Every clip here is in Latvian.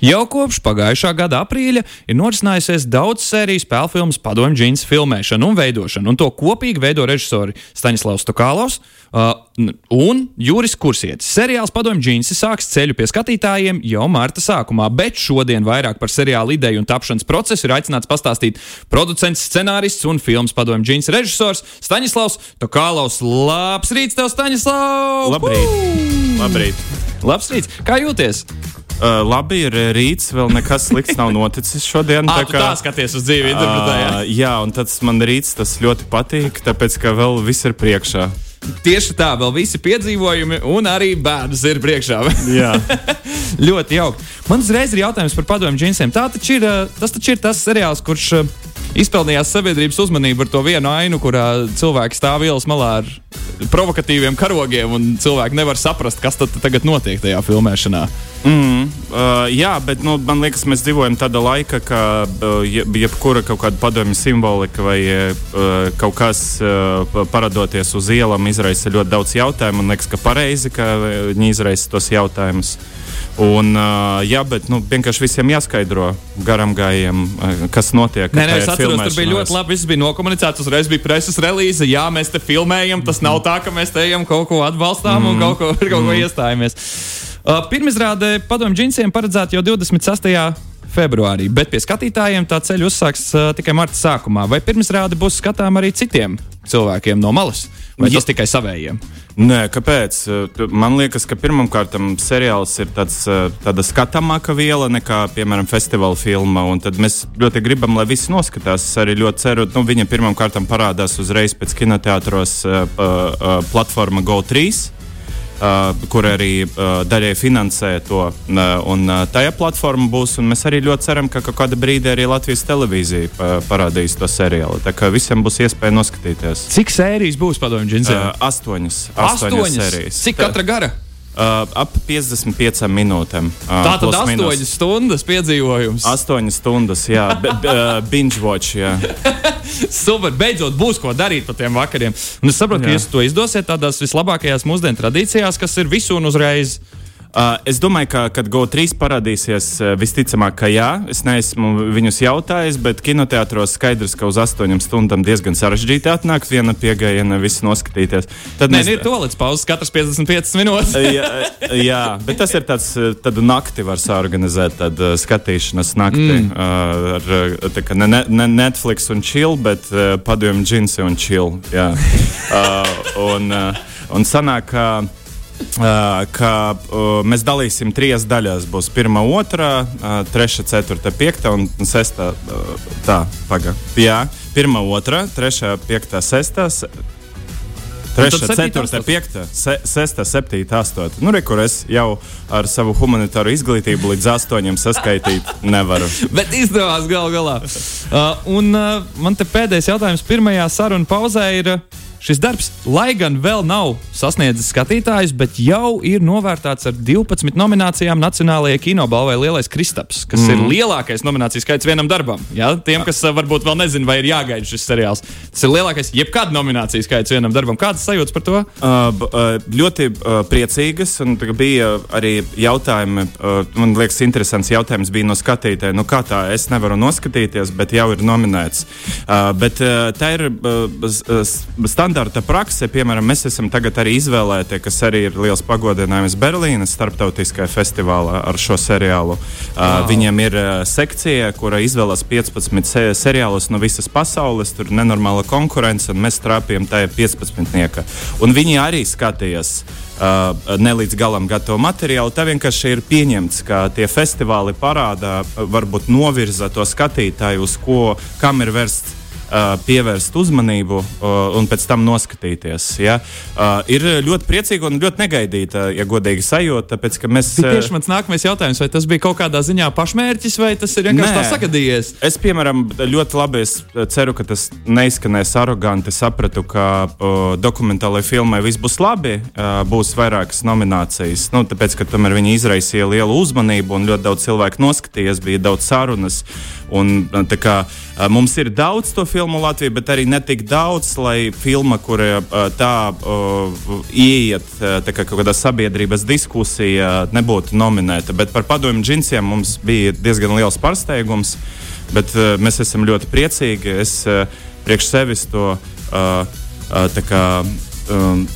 Jau kopš pagājušā gada aprīļa ir norisinājusies daudz sēriju spēļu filmu padomju džins filmēšana un veidošana, un to kopīgi veido režisori Staņdārzs Tokālovs uh, un Juris Kursietis. Seriāls padomju džins sāks ceļu pie skatītājiem jau marta sākumā, bet šodien vairāk par seriāla ideju un tapšanas procesu ir aicināts pastāstīt producents, scenārists un filmas padomju džins režisors Staņdārzs Tokālovs. Labs rīts, tev, Staņdārzs! Labrīt! Labrīt! Labs rīts! Kā jūties? Uh, labi, ir rīts, vēl nekas slikts nav noticis šodien. tā, kā, tā skaties uz dzīvi, interpretējot. Uh, jā, un tas man rīts tas ļoti patīk, tāpēc ka vēl viss ir priekšā. Tieši tā, vēl visi piedzīvojumi, un arī bērns ir priekšā. Jā, ļoti jauki. Man uzreiz ir jautājums par padomju džinsiem. Tā taču ir, tas taču ir tas seriāls, kurš izpelnījās sabiedrības uzmanību ar to vienu ainu, kurā cilvēki stāv ielas malā ar provokatīviem karogiem, un cilvēki nevar saprast, kas tad tagad notiek tajā filmēšanā. mm, uh, jā bet nu, man liekas, mēs dzīvojam tādā laikā, ka uh, je- jebkura kaut kāda padomju simbolika vai uh, kaut kas uh, pa- paradoties uz ielām izraisa ļoti daudz jautājumu. Man liekas, ka pareizi, ka viņi izraisa tos jautājumus. Un, uh, jā, bet nu, vienkārši visiem jāskaidro garām gājiem, kas notiek. Nē, nē, es atceros, tur bija ļoti labi. Viss bija nokomunicēts. Uzreiz bija preses relīze. Jā, mēs te filmējam. Tas nav tā, ka mēs te ejam kaut ko atbalstām mm. un kaut ko, kaut ko iestājamies. Uh, Pirmizrāde padomju džinsiem paredzēta jau 26. februārī, bet pie skatītājiem tā ceļa uzsāks uh, tikai marta sākumā. Vai pirmizrāde būs skatām arī citiem cilvēkiem no malas, vai tas tikai savējiem? Nē, kāpēc? Man liekas, ka pirmkārt seriāls ir tāds, uh, tāda skatāmāka viela nekā, piemēram, festivāla filma. Tad mēs ļoti gribam, lai visi noskatās. Es arī ļoti ceru, ka nu, viņa pirmkārt parādās uzreiz pēc kinoteātros uh, uh, platforma GO3. Uh, kur arī uh, daļai finansē to. Uh, un uh, tajā platformā būs. un Mēs arī ļoti ceram, ka kaut kādā brīdī arī Latvijas televīzija pa, parādīs to seriālu. Tā kā visiem būs iespēja noskatīties. Cik sērijas būs padomju džinsiem? Uh, astoņas, astoņas sērijas. Cik katra gara? Uh, ap 55 minūtēm. Uh, Tā tad plus mīnus. astoņas stundas piedzīvojums. Astoņas stundas, jā, uh, binge watch. Jā. Super, beidzot būs ko darīt pa tiem vakariem. Un es saprotu, ka Jā. jūs to izdosiet tādās vislabākajās mūsdienu tradīcijās, kas ir visu un uzreiz. Uh, es domāju, ka, kad GO3 parādīsies, uh, visticamāk, ka jā. Es neesmu viņus jautājis, bet kinoteātros skaidrs, ka uz astoņām stundām diezgan sarežģīti atnākt viena piegājiena, visu noskatīties. Tad Nē, ir to līdz pauzes, katrs 55 minūtes. jā, jā, bet tas ir tāds, uh, tādu nakti var saorganizēt, tādu uh, skatīšanas nakti. Mm. Uh, ar, uh, tā kā ne, ne- ne Netflix un chill, bet uh, padomju džinsi un chill. Jā. Uh, un, uh, un sanāk, ka, uh, ka mēs dalīsim trīs daļās. Būs pirmā, otrā, trešā, ceturtā, piekta un sestā. Tā, pagaidi. Jā, pirmā, otrā, trešā, piekta, sestā. se- Trešā, ceturtā, piekta, se, sestā, septītā, astotā. Nu, re, kur es jau ar savu humanitāro izglītību līdz astoņiem saskaitīt nevaru. Bet izdevās gal galā. Uh, un uh, man te pēdējais jautājums pirmajā sarunu pauzē ir. Uh, Šis darbs, lai gan vēl nav sasniedzis skatītājus, bet jau ir novērtēts ar 12 nominācijām Nacionālajai kinobalvai Lielais Kristaps, kas mm. ir lielākais nomināciju skaits vienam darbam. Ja? Tiem, kas uh, varbūt vēl nezina, vai ir jāgaida šis seriāls, tas ir lielākais jebkāda nomināciju skaits vienam darbam. Kādas sajūtas par to? Uh, ļoti uh, priecīgas, un bija arī jautājumi. Uh, man liekas, interesants jautājums bija no skatītāja. Nu, kā tā, es nevaru noskatīties, bet jau ir nominēts. Uh, bet uh, tā ir uh, s- s- standarta prakse. Piemēram, mēs esam tagad arī izvēlēti, kas arī ir liels pagodinājums Berlīnas starptautiskajā festivālā ar šo seriālu. Uh, viņiem ir sekcija, kura izvēlas 15 se seriālus no visas pasaules. Tur ir nenormāla konkurence, un mēs trāpījām tajā 15. Un viņi arī skatījās. Uh, ne līdz galam gatavu materiālu. Tā vienkārši ir pieņemts, ka tie festivāli parāda, varbūt novirza to skatītāju, uz ko, kam ir vērsts uh, pievērst uzmanību uh, un pēc tam noskatīties. Ja? Uh, ir ļoti priecīga un ļoti negaidīta, ja godīgi sajūta, tāpēc mēs. Uh, tieši mans nākamais jautājums, vai tas bija kaut kādā ziņā pašmērķis, vai tas ir vienkārši tā sagadījies? Es, piemēram, ļoti labi ceru, ka tas neizskanēs aroganti. Sapratu, ka uh, dokumentālajai filmai viss būs labi, uh, būs vairākas nominācijas. Nu, tāpēc, ka tomēr viņi izraisīja lielu uzmanību un ļoti daudz cilvēku noskatījās, bija daudz sarunas. Un, kā, mums ir daudz to filmu Latvijā, bet arī ne tik daudz, lai filma, kur tā ieiet tā kā kaut kādā sabiedrības diskusijā, nebūtu nominēta. Bet par padomju džinsiem mums bija diezgan liels pārsteigums, bet mēs esam ļoti priecīgi. Es priekš sevis to uh, kā, um,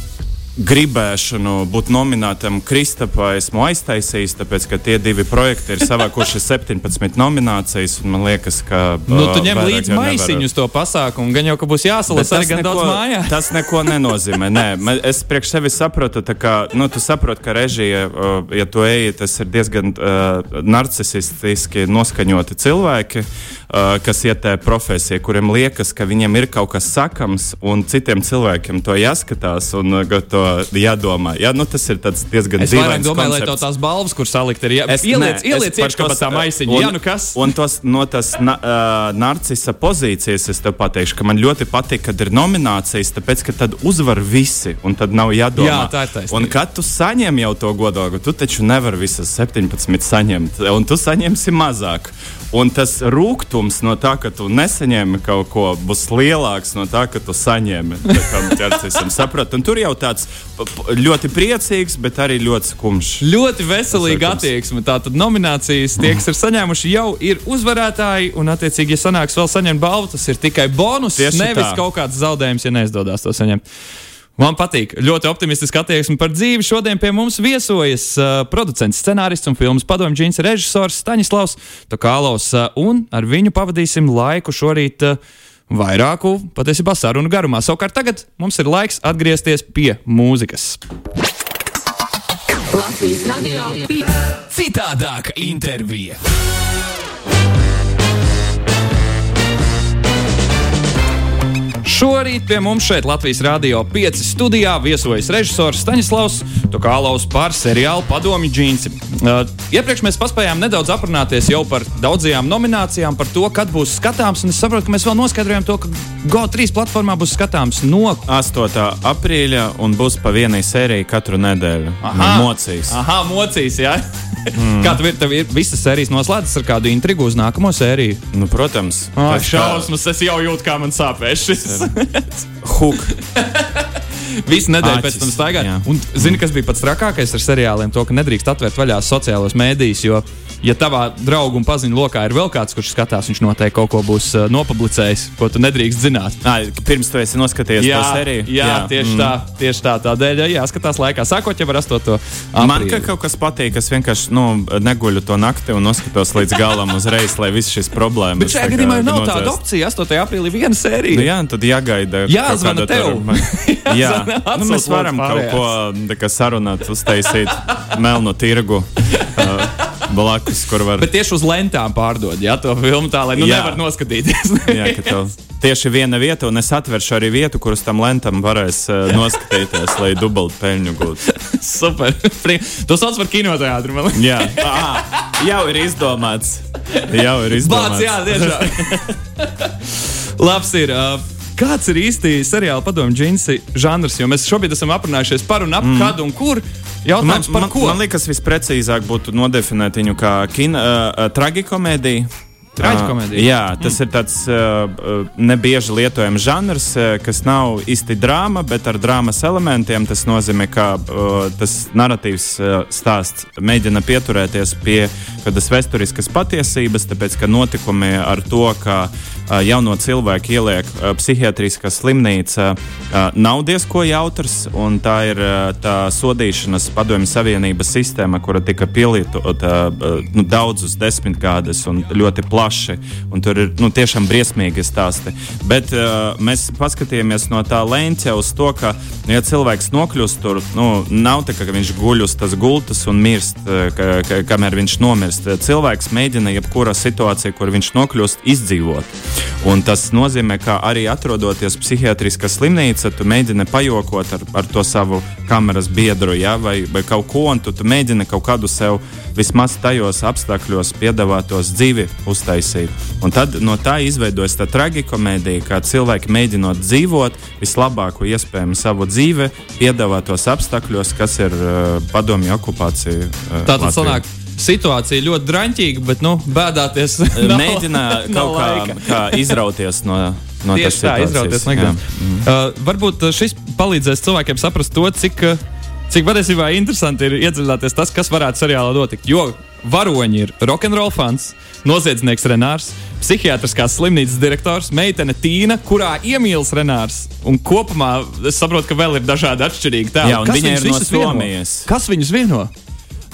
gribēšanu būt nominētam Kristapā esmu aiztaisījis, tāpēc ka tie divi projekti ir savākuši 17 nominācijas. Man liekas, ka. Nu, tu ņem līdzi maisiņu uz to pasākumu, gan jau, ka būs jāsalasa arī gan neko, daudz mājā. Tas neko nenozīmē. Nē, es priekš sevi saprotu, ka, nu, tu saproti, ka režija, ja tu eji, tas ir diezgan uh, narcisistiski noskaņoti cilvēki. Uh, kas iet tajā profesijā, kuriem liekas, ka viņiem ir kaut kas sakams, un citiem cilvēkiem to jāskatās un uh, to jādomā. Jā, nu, tas ir diezgan dīvains. Es domāju, koncepts. lai to tās balvas, kur salikt, ir jā, es, ieliec, ne, ieliec iekšā pa tā maisiņa. Jā, nu kas? Un tos, no tas na, uh, narcisa pozīcijas es tev pateikšu, ka man ļoti patīk, kad ir nominācijas, tāpēc, ka tad uzvar visi, un tad nav jādomā. Jā, tā ir taisnība. Un kad tu saņem jau to godāgu, tu taču nevari visas 17 saņemt, un tu saņemsi mazāk. Un tas rūkums no tā, ka tu nesaņēmi kaut ko, būs lielāks no tā, ka tu saņēmi. Tur jau tāds ļoti priecīgs, bet arī ļoti skumjš. Ļoti veselīga attieksme. Tātad nominācijas tie, kas ir saņēmuši, jau ir uzvarētāji. Un, attiecīgi, ja sanāks vēl saņemt balvu, tas ir tikai bonus, Tieši nevis tā. kaut kāds zaudējums, ja neizdodas to saņemt. Man patīk. Ļoti optimistiski attieksme par dzīvi. Šodien pie mums viesojas uh, producents, scenārists un filmas padomju džins režisors Staņislavs Tokālovs. Uh, un ar viņu pavadīsim laiku šorīt uh, vairāku, patiesībā, sarunu garumā. Savukārt tagad mums ir laiks atgriezties pie mūzikas. Latvijas radio. Citādāka intervija. Šorīt pie mums šeit Latvijas Rādio 5 studijā viesojas režisors Staņislavs Tokālaus par seriālu Padomju džinsi. Uh, iepriekš mēs paspējām nedaudz aprunāties jau par daudzajām nominācijām, par to, kad būs skatāms. Es saprotu, ka mēs vēl noskaidrojam to, ka GO3 platformā būs skatāms no 8. aprīļa un būs pa vienai sērijai katru nedēļu. Aha, mocīs. Aha, mocīs, jā. Mm. Kā tev ir, tev ir visas sērijas noslēdzas ar kādu intrigu uz nākamo sēriju? Nu, protams. Oh, šausmas, es jau jūtu, kā man sāpēs šis. Huk. Visu nedēļu Āķis. pēc tam staigāt. Un zini, kas bija pats trakākais ar seriāliem? To, ka nedrīkst atvērt vaļā sociālos mēdījus, jo ja tavā draugu un paziņu lokā ir vēl kāds, kurš skatās, viņš noteikti kaut ko būs uh, nopublicējis, ko tu nedrīkst zināt. À, pirms tu esi noskatījies jā, to sēriju. Jā, jā. tieši mm. tā, tieši tā. Tādēļ jāskatās laikā, sākot jau ar 8. Aprīli. Man ka kaut kas patīk, es vienkārši nu, neguļu to nakti un noskatos līdz galam uzreiz, lai viss šīs problēmas. Bet šajā gadījumā nav notvērst. tāda opcija. 8. aprīlī viena sērija. Nu, jā, tad jāgaida. Jāzvana tev. Tur, jā, nu, mēs varam kaut ko sarunāt, uztaisīt melnu tirgu. Uh, blakus, kur var. Bet tieši uz lentām pārdod, ja to filmu tā, lai nu jā. nevar noskatīties. jā, ka tev tieši viena vieta, un es atveršu arī vietu, kur uz tam lentam varēs uh, noskatīties, lai dubultu peļņu gūtu. Super. to sauc par kinoteātru, man liekas. jā, Aha, jau ir izdomāts. Jau ir izdomāts. Bāc, jā, tiešām. Labs ir. Uh, Kāds ir īsti seriāla padomju džinsi žanrs? Jo mēs šobrīd esam aprunājušies par un ap mm. kad un kur. Jautājums man, par man, ko? Man liekas, visprecīzāk būtu nodefinēt viņu kā kino, uh, tragikomēdiju. Traģikomēdija. Uh, jā, tas ir tāds uh, nebieži lietojams žanrs, uh, kas nav īsti drāma, bet ar drāmas elementiem. Tas nozīmē, ka uh, tas narratīvs uh, stāsts mēģina pieturēties pie kādas vēsturiskas patiesības, tāpēc ka notikumi ar to, ka jauno cilvēku ieliek psihiatriskā slimnīca, nav diezko jautrs. Tā ir tā sodīšanas padomju Savienības sistēma, kura tika pielietota nu, daudzus desmitgadus un ļoti plaši. Un tur ir nu, tiešām briesmīgi stāsti. Bet mēs paskatījāmies no tā leņķa uz to, ka, ja cilvēks nokļūst tur, nu, nav tā, ka viņš guļ uz tas gultas un mirst, ka, ka, kamēr viņš nomirst. Cilvēks mēģina jebkurā situācijā, kur viņš nokļūst, izdzīvot. Un tas nozīmē, ka arī atrodoties psihiatriskā slimnīcā, tu mēģini pajokot ar, ar to savu kameras biedru ja, vai, vai kaut ko, un tu, tu mēģini kaut kādu sev vismaz tajos apstākļos piedāvātos dzīvi uztaisīt. Un tad no tā izveidojas tā tragikomēdija, kā cilvēki mēģinot dzīvot vislabāko iespējamo savu dzīvi, piedāvātos apstākļos, kas ir uh, padomju okupācija. Uh, Tātad sanāk, situācija ļoti draņķīga, bet nu, bēdāties. Mēģina kaut kā, kā izrauties no. No Tieši tā, izrauties no mm. uh, Varbūt šis palīdzēs cilvēkiem saprast to, cik, cik patiesībā interesanti ir iedziļināties tas, kas varētu seriālā notikt. Jo varoņi ir rokenrola fans, noziedznieks Renārs, psihiatriskās slimnīcas direktors, meitene Tīna, kurā iemīlas Renārs. Un kopumā es saprotu, ka vēl ir dažādi atšķirīgi tēli. Jā, un viņa ir no Somijas. Vieno? Kas viņus vieno?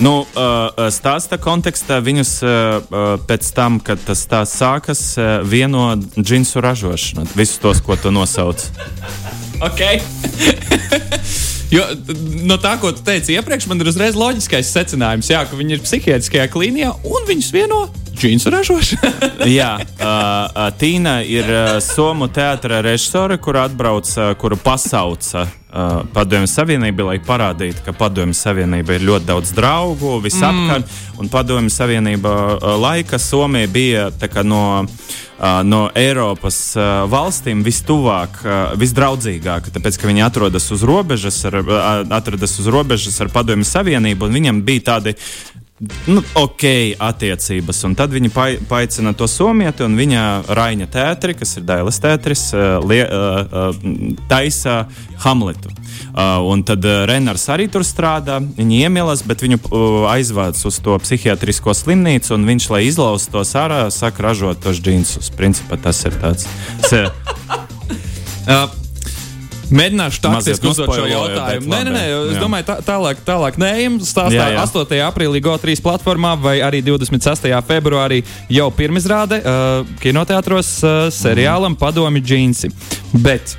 Nu, uh, stāsta kontekstā viņus uh, pēc tam, kad tas stāsts sākas, uh, vieno džinsu ražošanu. Visus tos, ko tu nosauc. ok. Jo no tā, ko tu teici iepriekš, man ir uzreiz loģiskais secinājums, jā, ka viņi ir psihiatriskajā klīnijā un viņus vieno džinsu ražošana. Jā, uh, Tīna ir uh, Somu teātra režisore, kur atbrauc, uh, kuru pasauca uh, Padomju Savienība, lai parādītu, ka Padomju Savienība ir ļoti daudz draugu visapkārt. Mm. Un Padomju Savienība uh, laika Somija bija no. Uh, no Eiropas uh, valstīm vistuvāk, uh, visdraudzīgāka, tāpēc ka viņi atrodas uz robežas ar, uh, atrodas uz robežas ar Padomju Savienību, un viņam bija tādi nu, ok, attiecības. Un tad viņi paaicina to somieti, un viņa Raina teātris, kas ir Dailas teātris, uh, uh, taisa Hamletu. Un tad Renārs arī tur strādā. Viņi iemīlas, bet viņu aizvāc uz to psihiatrisko slimnīcu, un viņš, lai izlaustu tos ārā, saka, ražot tos džinsus. Principā tas ir tāds. uh, Mēģināšu taktiski uzdot šo jautājumu. Nē, nē, nē, es jā. domāju, tā, tālāk, tālāk neejam. Stāstā 8. aprīlī GO3 platformā vai arī 26. februārī jau pirmizrāde uh, kinoteātros uh, seriālam mm. Padomi džinsi. Bet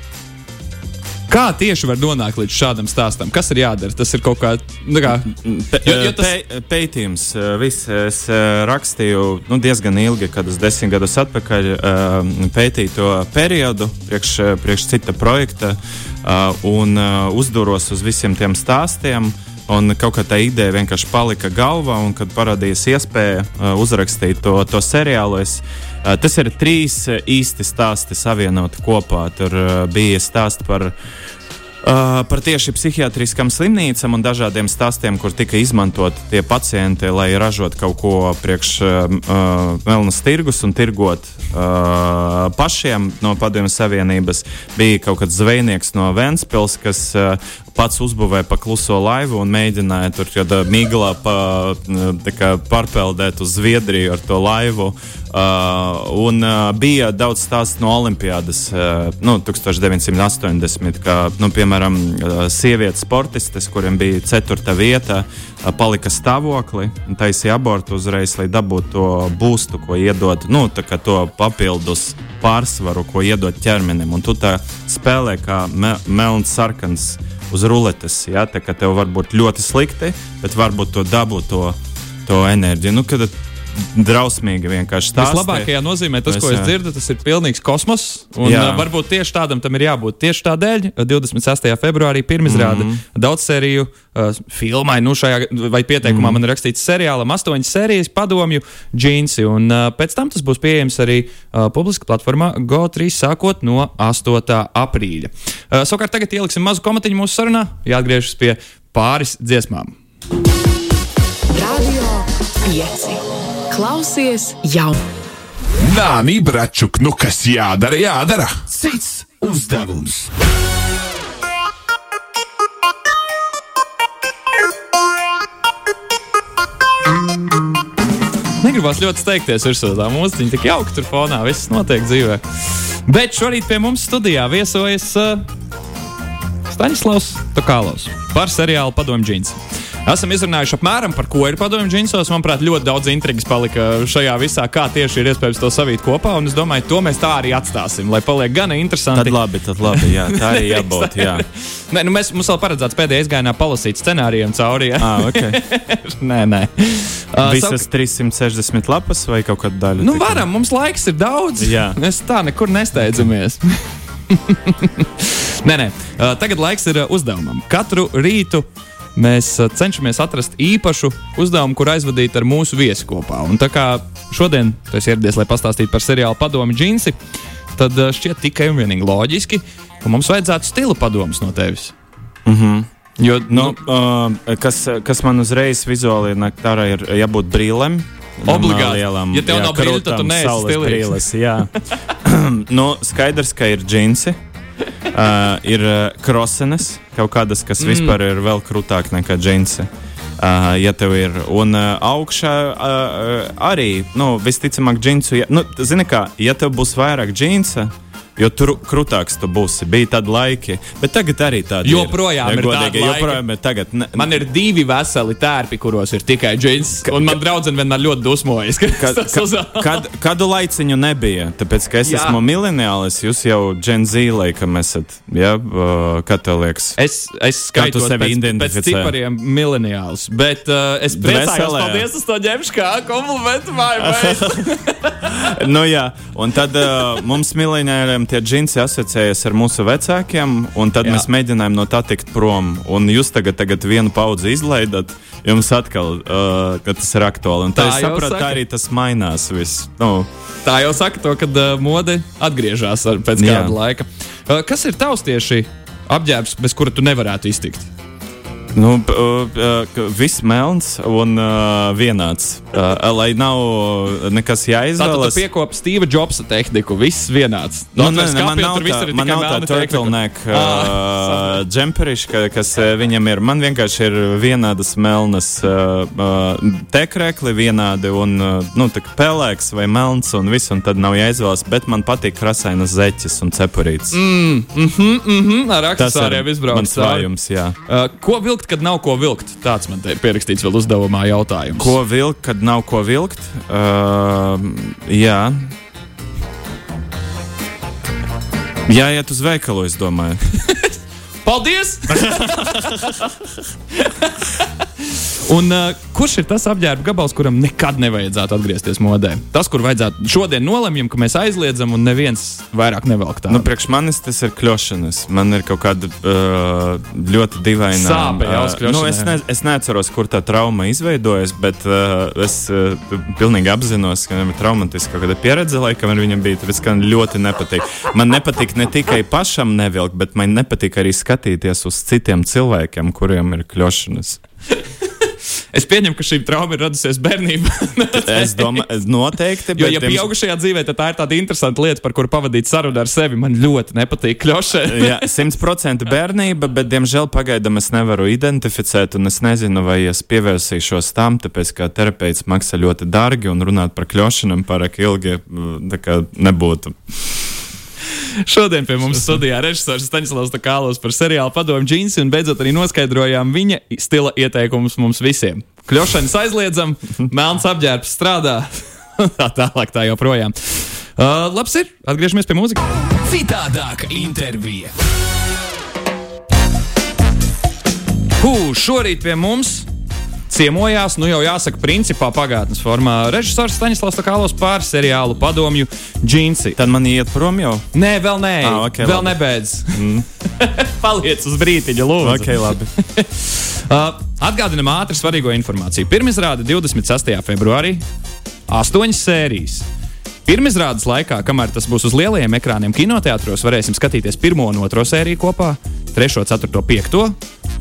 Kā tieši var nonākt līdz šādam stāstam? Kas ir jādara? Tas ir kaut kā, nu kā jo, jo tas... Pētījums. Viss, es rakstīju nu, diezgan ilgi, kad es desmit gadus atpakaļ pētīju to periodu priekš, priekš cita projekta un uzduros uz visiem tiem stāstiem. Un kaut kā tā ideja vienkārši palika galvā, un kad parādījās iespēja uh, uzrakstīt to, to seriālu, es, uh, tas ir trīs īsti stāsti savienoti kopā. Tur uh, bija stāsts par Uh, par tieši psihiatriskām slimnīcām un dažādiem stāstiem, kur tika izmantot tie pacienti, lai ražotu kaut ko priekš uh, melnas tirgus un tirgot uh, pašiem no Padomju Savienības. Bija kaut kāds zvejnieks no Vēncpils, kas uh, pats uzbūvēja pa kluso laivu un mēģināja tur kādā miglā pa, kā, pārpeldēt uz Zviedriju ar to laivu. Uh, un uh, bija daudz stāstu no Olimpijas, uh, nu, 1980, kā nu, piemēram uh, sievietes sportistes, kuriem bija ceturta vieta, uh, palika stāvoklī un taisīja abortu uzreiz, lai dabūtu to būstu, ko iedot, nu, to papildus pārsvaru, ko iedot ķermenim. Un tu tā spēlē kā me melns sarkans uz ruletes. Ja? Tā kā tev var būt ļoti slikti, bet varbūt to dabūt to, to enerģiju. Nu, drausmīgi vienkārši tā. Vislabākajā nozīmē tas, ko es dzirdu, tas ir pilnīgs kosmos. Un jā. varbūt tieši tādam tam ir jābūt. Tieši tādēļ 26. februārī pirmizrāda mm -hmm. daudz sēriju uh, filmai, nu šajā vai pieteikumā mm -hmm. man ir rakstīts seriālam, astoņas sērijas padomju džinsi. Un uh, pēc tam tas būs pieejams arī uh, publiski platformā GO3 sākot no 8. aprīļa. Uh, savukārt tagad ieliksim mazu komatiņu mūsu sarunā, jāatgriežas pie pāris dziesmām. Radio 5. Klausies jau! Nā, Nībračuk, nu kas jādara, jādara! Cits uzdevums! Negribas ļoti steigties virsū tā mūziķa, tik jauki tur fonā, viss notiek dzīvē. Bet šorīt pie mums studijā viesojas uh, Staņdārzs Tokālovs par seriālu Padomju Džins. Esam izrunājuši apmēram par ko ir padomju džinsos. Manuprāt, ļoti daudz intrigas palika šajā visā, kā tieši ir iespējams to savīt kopā. Un es domāju, to mēs tā arī atstāsim, lai paliek gan interesanti. Tad labi, tad labi. Jā, tā arī jābūt. Jā. Nē, nu mēs, mums vēl paredzēts pēdējā izgājienā palasīt scenārijiem cauri. Jā. Ah, okay. nē, nē. Uh, Visas sauk... 360 lapas vai kaut kāda daļa? Nu, varam, mums laiks ir daudz. Jā. Mēs tā nekur nesteidzamies. nē, nē. Uh, tagad laiks ir uzdevumam. Katru rītu mēs cenšamies atrast īpašu uzdevumu, kur aizvadīt ar mūsu viesi kopā. Un tā kā šodien tu esi ieradies, lai pastāstītu par seriālu padomu džinsi, tad šķiet tikai un vienīgi loģiski, ka mums vajadzētu stila padomus no tevis. Mm -hmm. Jo, nu, nu, uh, kas, kas man uzreiz vizuāli nāk, tā ir jābūt brīlēm. Obligāti. Lielām, ja tev jā, nav brīvs, tad tu neesi stilīgs. nu, skaidrs, ka ir džinsi. Uh, ir uh, krosenes, kaut kādas, kas mm. vispār ir vēl krūtāk nekā džinsi. Uh, ja tev ir, un uh, augšā uh, arī, nu, visticamāk, džinsu, ja, nu, zini kā, ja tev būs vairāk džinsa, Jo tur krūtāks tu būsi. Bija tādi laiki, bet tagad arī tādi joprojām ir. Godīgi, joprojām ir tagad, ne, man ir divi veseli tērpi, kuros ir tikai džins. Ka, un man draudzene vienmēr ļoti dusmojas. Kad, ka, kad, kādu laiciņu nebija? Tāpēc, ka es Jā. esmu mileniālis, jūs jau Gen Z laikam esat. Ja? Liekas? Es, es skaitu sevi pēc, pēc cipariem mileniālis. Bet uh, es priecājos, paldies, es to ņemšu kā komplimentu vai nu jā, un tad uh, mums mileniāliem tiešām tie džinsi asociējas ar mūsu vecākiem, un tad Jā. mēs mēģinājām no tā tikt prom. Un jūs tagad, tagad vienu paudzi izlaidat, jums atkal uh, tas ir aktuāli. Un tā, tā es sapratu, tā arī tas mainās. Viss. Nu. Tā jau saka to, ka uh, mode atgriežas pēc Jā. kāda laika. Uh, kas ir tavs tieši apģērbs, bez kura tu nevarētu iztikt? Nu, viss melns un vienāds. Lai nav nekas jāizvēlas. Tā piekopa Steve Jobsa tehniku, viss vienāds. Nu, nē, nē, man nav tā, man nav tā turtleneck uh, džemperiši, ka, kas viņam ir. Man vienkārši ir vienādas melnas uh, tekrekli, vienādi un nu, pelēks vai melns un viss, un tad nav jāizvēlas. Bet man patīk krasainas zeķes un cepurītes. Mm, mm -hmm, mm -hmm, ar aksesuāriem izbraukt. Mans vājums, jā. Uh, ko vilkt? Vilkt, kad nav ko vilkt? Tāds man te ir pierakstīts vēl uzdevumā jautājums. Ko vilkt, kad nav ko vilkt? Uh, jā. Jāiet uz veikalu, es domāju. Paldies! Un, uh, kurš ir tas apģērba gabals, kuram nekad nevajadzētu atgriezties modē? Tas, kur vajadzētu šodien nolemjam, ka mēs aizliedzam, un neviens vairāk nevelk tādu. Nu, priekš manis tas ir kļūšanas. Man ir kaut kāda uh, ļoti dīvaina sāpe. Uh, nu, es, ne, es neatceros, kur tā trauma izveidojas, bet uh, es uh, pilnīgi apzinos, ka viņam ir traumatiska kāda pieredze, laikam ar viņam bija. Tāpēc man ļoti nepatīk. Man nepatīk ne tikai pašam nevilkt, bet man nepatīk arī skatīties uz citiem cilvēkiem, kuriem ir kļūšanas. Es pieņemu, ka šī trauma ir radusies bērnībā. es domāju, noteikti. Jo, ja pieaugušajā dzīvē, tad tā ir tāda interesanta lieta, par kuru pavadīt sarunu ar sevi. Man ļoti nepatīk kļošē. Jā, simt procenti bērnība, bet, diemžēl, pagaidām es nevaru identificēt, un es nezinu, vai es pievērsīšos tam, tāpēc, ka terapeits maksā ļoti dārgi un runāt par kļošanām pārāk ilgi nebūtu. Šodien pie mums studijā režisors Staņslavs Kālos par seriālu padomu džinsi un beidzot arī noskaidrojām viņa stila ieteikumus mums visiem. Kļošanas aizliedzam, melns apģērbs strādā, tā tālāk tā joprojām. Uh, labs ir, atgriežamies pie mūzikas. Citādāka intervija. Hū, šorīt pie mums ciemojās, nu jau jāsaka, principā pagātnes formā. Režisors Staņslavs Kālos pār seriālu padomju džinsi. Tad man iet prom jau? Nē, vēl nē, ah, okay, vēl labi. nebeidz. Mm. Paliec uz brītiņa, lūdzu. Okay, labi. uh, atgādinām ātri svarīgo informāciju. Pirmizrāde 26. februārī, astoņas sērijas. Pirmizrādes laikā, kamēr tas būs uz lielajiem ekrāniem, kinoteātros, varēsim skatīties pirmo un otro sēriju kopā, trešo, ceturto, piekto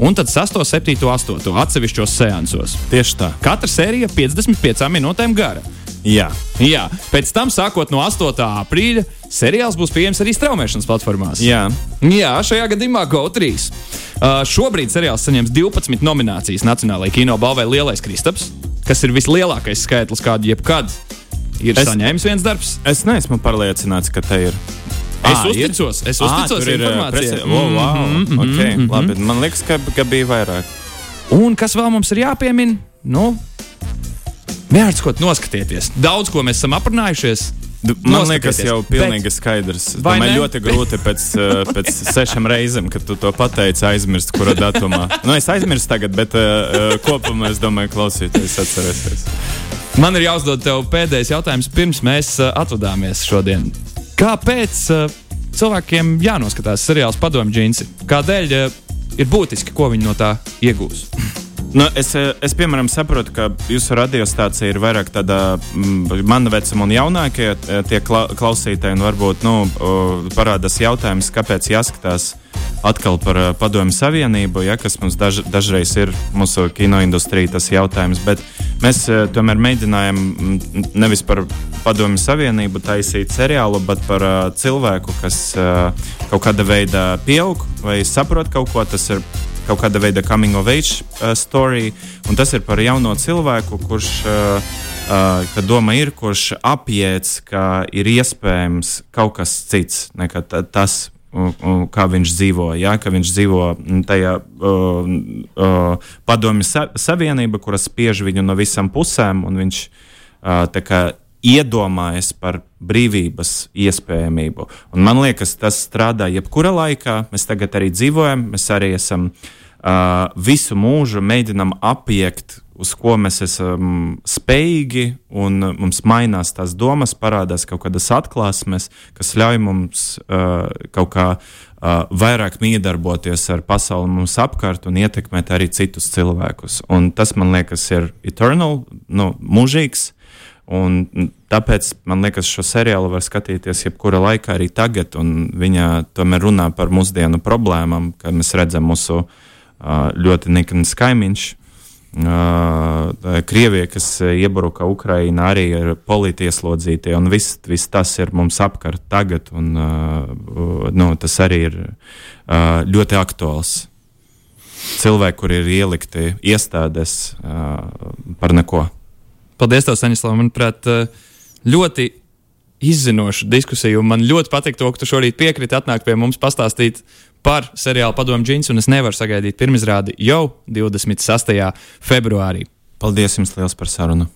un tad 6, 7, 8 atsevišķos seansos. Tieši tā. Katra sērija 55 minūtēm gara. Jā. Jā, pēc tam, sākot no 8. aprīļa, seriāls būs pieejams arī straumēšanas platformās. Jā, Jā šajā gadījumā GO3. Uh, šobrīd seriāls saņems 12 nominācijas Nacionālajai kino balvai Lielais Kristaps, kas ir vislielākais skaitlis, kādu jebkad ir es, saņēmis viens darbs. Es neesmu pārliecināts, ka te ir. Es à, uzticos, ir? es uzticos à, informācijai. Oh, wow. mm -hmm, okay, mm -hmm. Labi, man liekas, ka, ka bija vairāk. Un kas vēl mums ir jāpiemina? Nu, Vērts, ko noskatieties. Daudz ko mēs esam aprunājušies. Man liekas, jau pilnīgi bet... skaidrs. Man ļoti grūti pēc, uh, pēc sešām reizēm, kad tu to pateici, aizmirst, kurā datumā. Nu, es aizmirsu tagad, bet uh, kopumā es domāju, klausīties atcerēsies. Man ir jāuzdod tev pēdējais jautājums, pirms mēs atvadāmies šodien. Kāpēc uh, cilvēkiem jānoskatās seriāls Padomju džinsi? Kādēļ uh, ir būtiski, ko viņi no tā iegūs? Nu, es, es, piemēram, saprotu, ka jūsu radiostācija ir vairāk tāda mm, mana vecuma un jaunākie tie klausītāji. Varbūt nu, parādās jautājums, kāpēc jāskatās atkal par Padomju Savienību, ja, kas mums daž, dažreiz ir mūsu kinoindustrija tas jautājums. Bet mēs tomēr mēģinājām mm, nevis par Padomju Savienību taisīt seriālu, par uh, cilvēku, kas uh, kaut kādā veidā pieaug vai saprot kaut ko. Tas ir kaut kāda veida coming of age uh, story. Un tas ir par jauno cilvēku, kurš, uh, uh, kad doma ir, kurš apiet, ka ir iespējams kaut kas cits nekā tas. Kā viņš dzīvo, ja? ka viņš dzīvo tajā uh, uh, padomju sa savienībā, kuras spiež viņu no visām pusēm, un viņš uh, iedomājas par brīvības iespējamību. Un man liekas, tas strādā jebkurā laikā. Mēs tagad arī dzīvojam, mēs arī esam uh, visu mūžu mēģinam apiekt, uz ko mēs esam spējīgi, un mums mainās tās domas, parādās kaut kādas atklāsmes, kas ļauj mums uh, kaut kā uh, vairāk miedarboties ar pasauli mums apkārt un ietekmēt arī citus cilvēkus. Un tas man liekas ir eternal, nu, mūžīgs. Un tāpēc man liekas, šo seriālu var skatīties jebkurā laikā, arī tagad. Viņa tomēr runā par mūsdienu problēmām, kad mēs redzam mūsu ļoti nikns kaimiņš. Krievija, kas iebruka Ukrajinā, arī ir politieslodzītie, un viss, viss tas ir mums apkārt tagad, un nu, tas arī ir ļoti aktuāls. Cilvēki, kur ir ielikti iestādēs par neko. Paldies, tev, Saņislav. Manuprāt, eh, ļoti izzinoša diskusija. Man ļoti patīk to, ka tu šorīt piekriti atnākt pie mums pastāstīt par seriālu Padomu Džins, un es nevaru sagaidīt pirmizrādi jau 26. februārī. Paldies jums liels par sarunu!